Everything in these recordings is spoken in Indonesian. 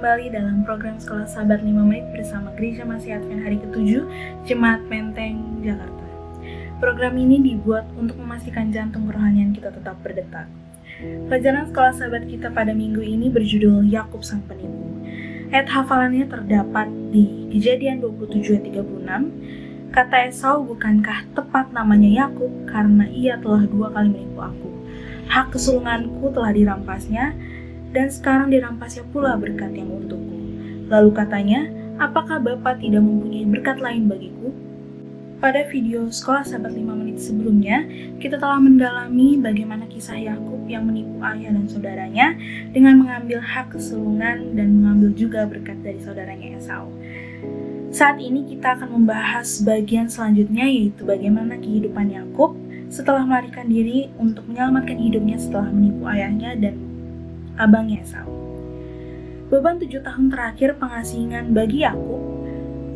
kembali dalam program Sekolah Sahabat 5 Menit bersama Gereja Masih Advent hari ke-7 Jemaat Menteng, Jakarta. Program ini dibuat untuk memastikan jantung kerohanian kita tetap berdetak. Pelajaran Sekolah Sahabat kita pada minggu ini berjudul Yakub Sang Penipu. Ayat hafalannya terdapat di Kejadian 27 ayat 36. Kata Esau, bukankah tepat namanya Yakub karena ia telah dua kali menipu aku. Hak kesulunganku telah dirampasnya, dan sekarang dirampasnya pula berkat yang untukku. Lalu katanya, apakah Bapak tidak mempunyai berkat lain bagiku? Pada video Sekolah Sahabat 5 menit sebelumnya, kita telah mendalami bagaimana kisah Yakub yang menipu ayah dan saudaranya dengan mengambil hak kesulungan dan mengambil juga berkat dari saudaranya Esau. Saat ini kita akan membahas bagian selanjutnya yaitu bagaimana kehidupan Yakub setelah melarikan diri untuk menyelamatkan hidupnya setelah menipu ayahnya dan abangnya Esau. Beban tujuh tahun terakhir pengasingan bagi Yakub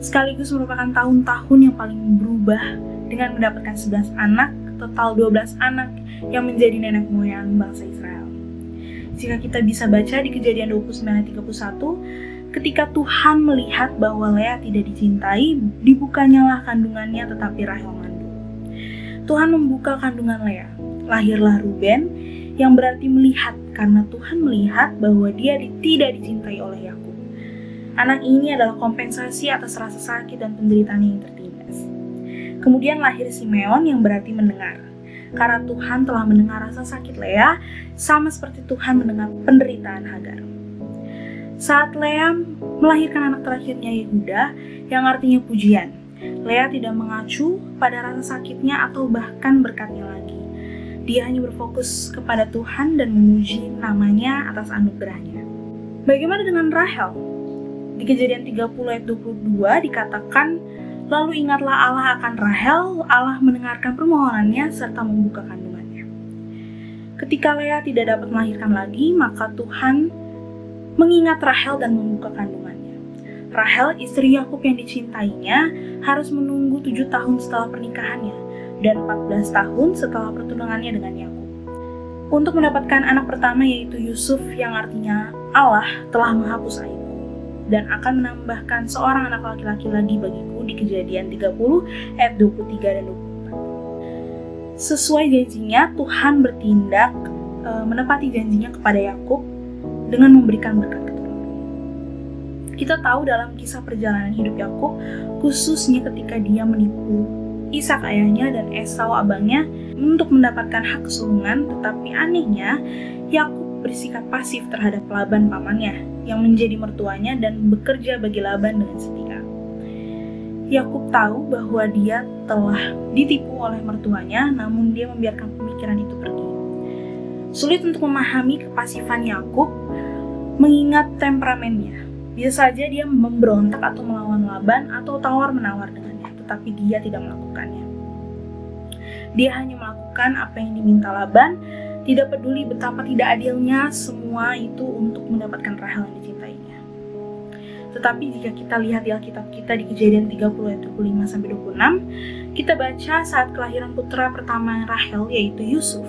sekaligus merupakan tahun-tahun yang paling berubah dengan mendapatkan 11 anak, total 12 anak yang menjadi nenek moyang bangsa Israel. Jika kita bisa baca di kejadian 29 ayat 31, ketika Tuhan melihat bahwa Lea tidak dicintai, dibukanyalah kandungannya tetapi Rahel mandul. Tuhan membuka kandungan Lea, lahirlah Ruben yang berarti melihat karena Tuhan melihat bahwa dia tidak dicintai oleh Yakub. Anak ini adalah kompensasi atas rasa sakit dan penderitaan yang tertindas. Kemudian lahir Simeon yang berarti mendengar. Karena Tuhan telah mendengar rasa sakit Lea, sama seperti Tuhan mendengar penderitaan Hagar. Saat Lea melahirkan anak terakhirnya Yehuda, yang artinya pujian, Lea tidak mengacu pada rasa sakitnya atau bahkan berkatnya lagi. Dia hanya berfokus kepada Tuhan dan memuji namanya atas anugerahnya. Bagaimana dengan Rahel? Di kejadian 30 ayat 22 dikatakan, Lalu ingatlah Allah akan Rahel, Allah mendengarkan permohonannya serta membuka kandungannya. Ketika Lea tidak dapat melahirkan lagi, maka Tuhan mengingat Rahel dan membuka kandungannya. Rahel, istri Yakub yang dicintainya, harus menunggu tujuh tahun setelah pernikahannya dan 14 tahun setelah pertunangannya dengan Yakub. Untuk mendapatkan anak pertama yaitu Yusuf yang artinya Allah telah menghapus aibku dan akan menambahkan seorang anak laki-laki lagi bagiku di kejadian 30 ayat 23 dan 24. Sesuai janjinya Tuhan bertindak e, menepati janjinya kepada Yakub dengan memberikan berkat. Kita tahu dalam kisah perjalanan hidup Yakub khususnya ketika dia menipu Ishak ayahnya dan Esau abangnya untuk mendapatkan hak kesulungan, tetapi anehnya Yakub bersikap pasif terhadap Laban pamannya yang menjadi mertuanya dan bekerja bagi Laban dengan setia. Yakub tahu bahwa dia telah ditipu oleh mertuanya, namun dia membiarkan pemikiran itu pergi. Sulit untuk memahami kepasifan Yakub mengingat temperamennya. Bisa saja dia memberontak atau melawan Laban atau tawar-menawar dengan tetapi dia tidak melakukannya. Dia hanya melakukan apa yang diminta Laban, tidak peduli betapa tidak adilnya semua itu untuk mendapatkan Rahel yang dicintainya. Tetapi jika kita lihat di Alkitab kita di kejadian 30 ayat 25 sampai 26, kita baca saat kelahiran putra pertama Rahel yaitu Yusuf.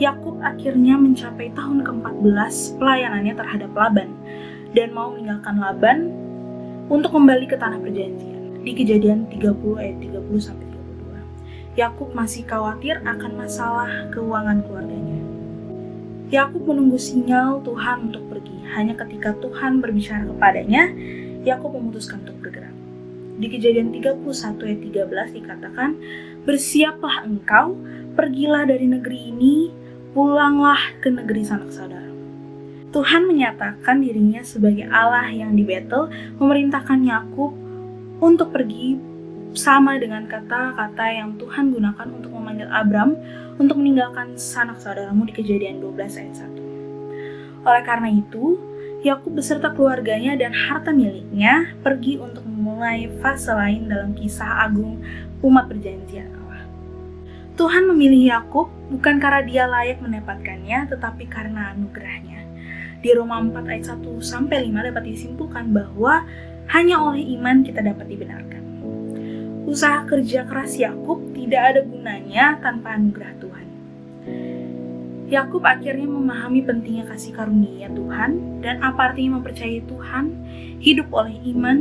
Yakub akhirnya mencapai tahun ke-14 pelayanannya terhadap Laban dan mau meninggalkan Laban untuk kembali ke tanah perjanjian di kejadian 30 ayat 30 sampai 32. Yakub masih khawatir akan masalah keuangan keluarganya. Yakub menunggu sinyal Tuhan untuk pergi. Hanya ketika Tuhan berbicara kepadanya, Yakub memutuskan untuk bergerak. Di kejadian 31 ayat 13 dikatakan, Bersiaplah engkau, pergilah dari negeri ini, pulanglah ke negeri sanak saudara. Tuhan menyatakan dirinya sebagai Allah yang di Betel, memerintahkan Yakub untuk pergi sama dengan kata-kata yang Tuhan gunakan untuk memanggil Abram untuk meninggalkan sanak saudaramu di kejadian 12 ayat 1. Oleh karena itu, Yakub beserta keluarganya dan harta miliknya pergi untuk memulai fase lain dalam kisah agung umat perjanjian Allah. Tuhan memilih Yakub bukan karena dia layak mendapatkannya, tetapi karena anugerahnya. Di Roma 4 ayat 1 sampai 5 dapat disimpulkan bahwa hanya oleh iman kita dapat dibenarkan. Usaha kerja keras Yakub tidak ada gunanya tanpa anugerah Tuhan. Yakub akhirnya memahami pentingnya kasih karunia Tuhan dan apa artinya mempercayai Tuhan, hidup oleh iman,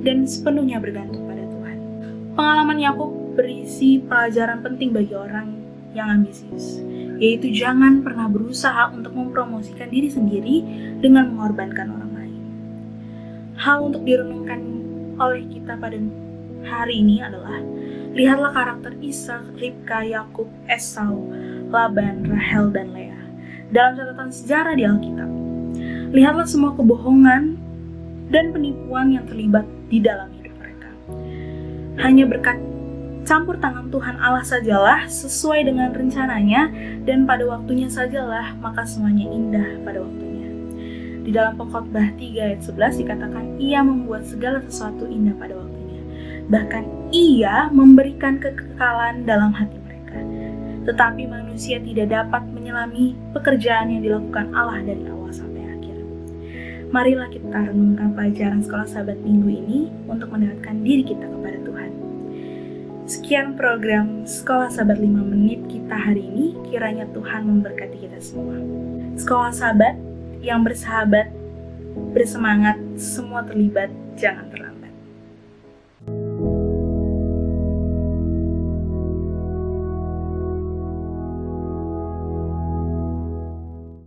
dan sepenuhnya bergantung pada Tuhan. Pengalaman Yakub berisi pelajaran penting bagi orang yang ambisius, yaitu jangan pernah berusaha untuk mempromosikan diri sendiri dengan mengorbankan orang. Hal untuk direnungkan oleh kita pada hari ini adalah lihatlah karakter Isa, Ribka, Yakub, Esau, Laban, Rahel, dan Lea dalam catatan sejarah di Alkitab. Lihatlah semua kebohongan dan penipuan yang terlibat di dalam hidup mereka. Hanya berkat campur tangan Tuhan Allah sajalah sesuai dengan rencananya dan pada waktunya sajalah maka semuanya indah pada waktunya. Di dalam pengkhotbah 3 ayat 11 dikatakan ia membuat segala sesuatu indah pada waktunya. Bahkan ia memberikan kekekalan dalam hati mereka. Tetapi manusia tidak dapat menyelami pekerjaan yang dilakukan Allah dari awal sampai akhir. Marilah kita renungkan pelajaran sekolah sahabat minggu ini untuk mendekatkan diri kita kepada Tuhan. Sekian program Sekolah Sahabat 5 Menit kita hari ini, kiranya Tuhan memberkati kita semua. Sekolah Sahabat yang bersahabat, bersemangat, semua terlibat, jangan terlalu.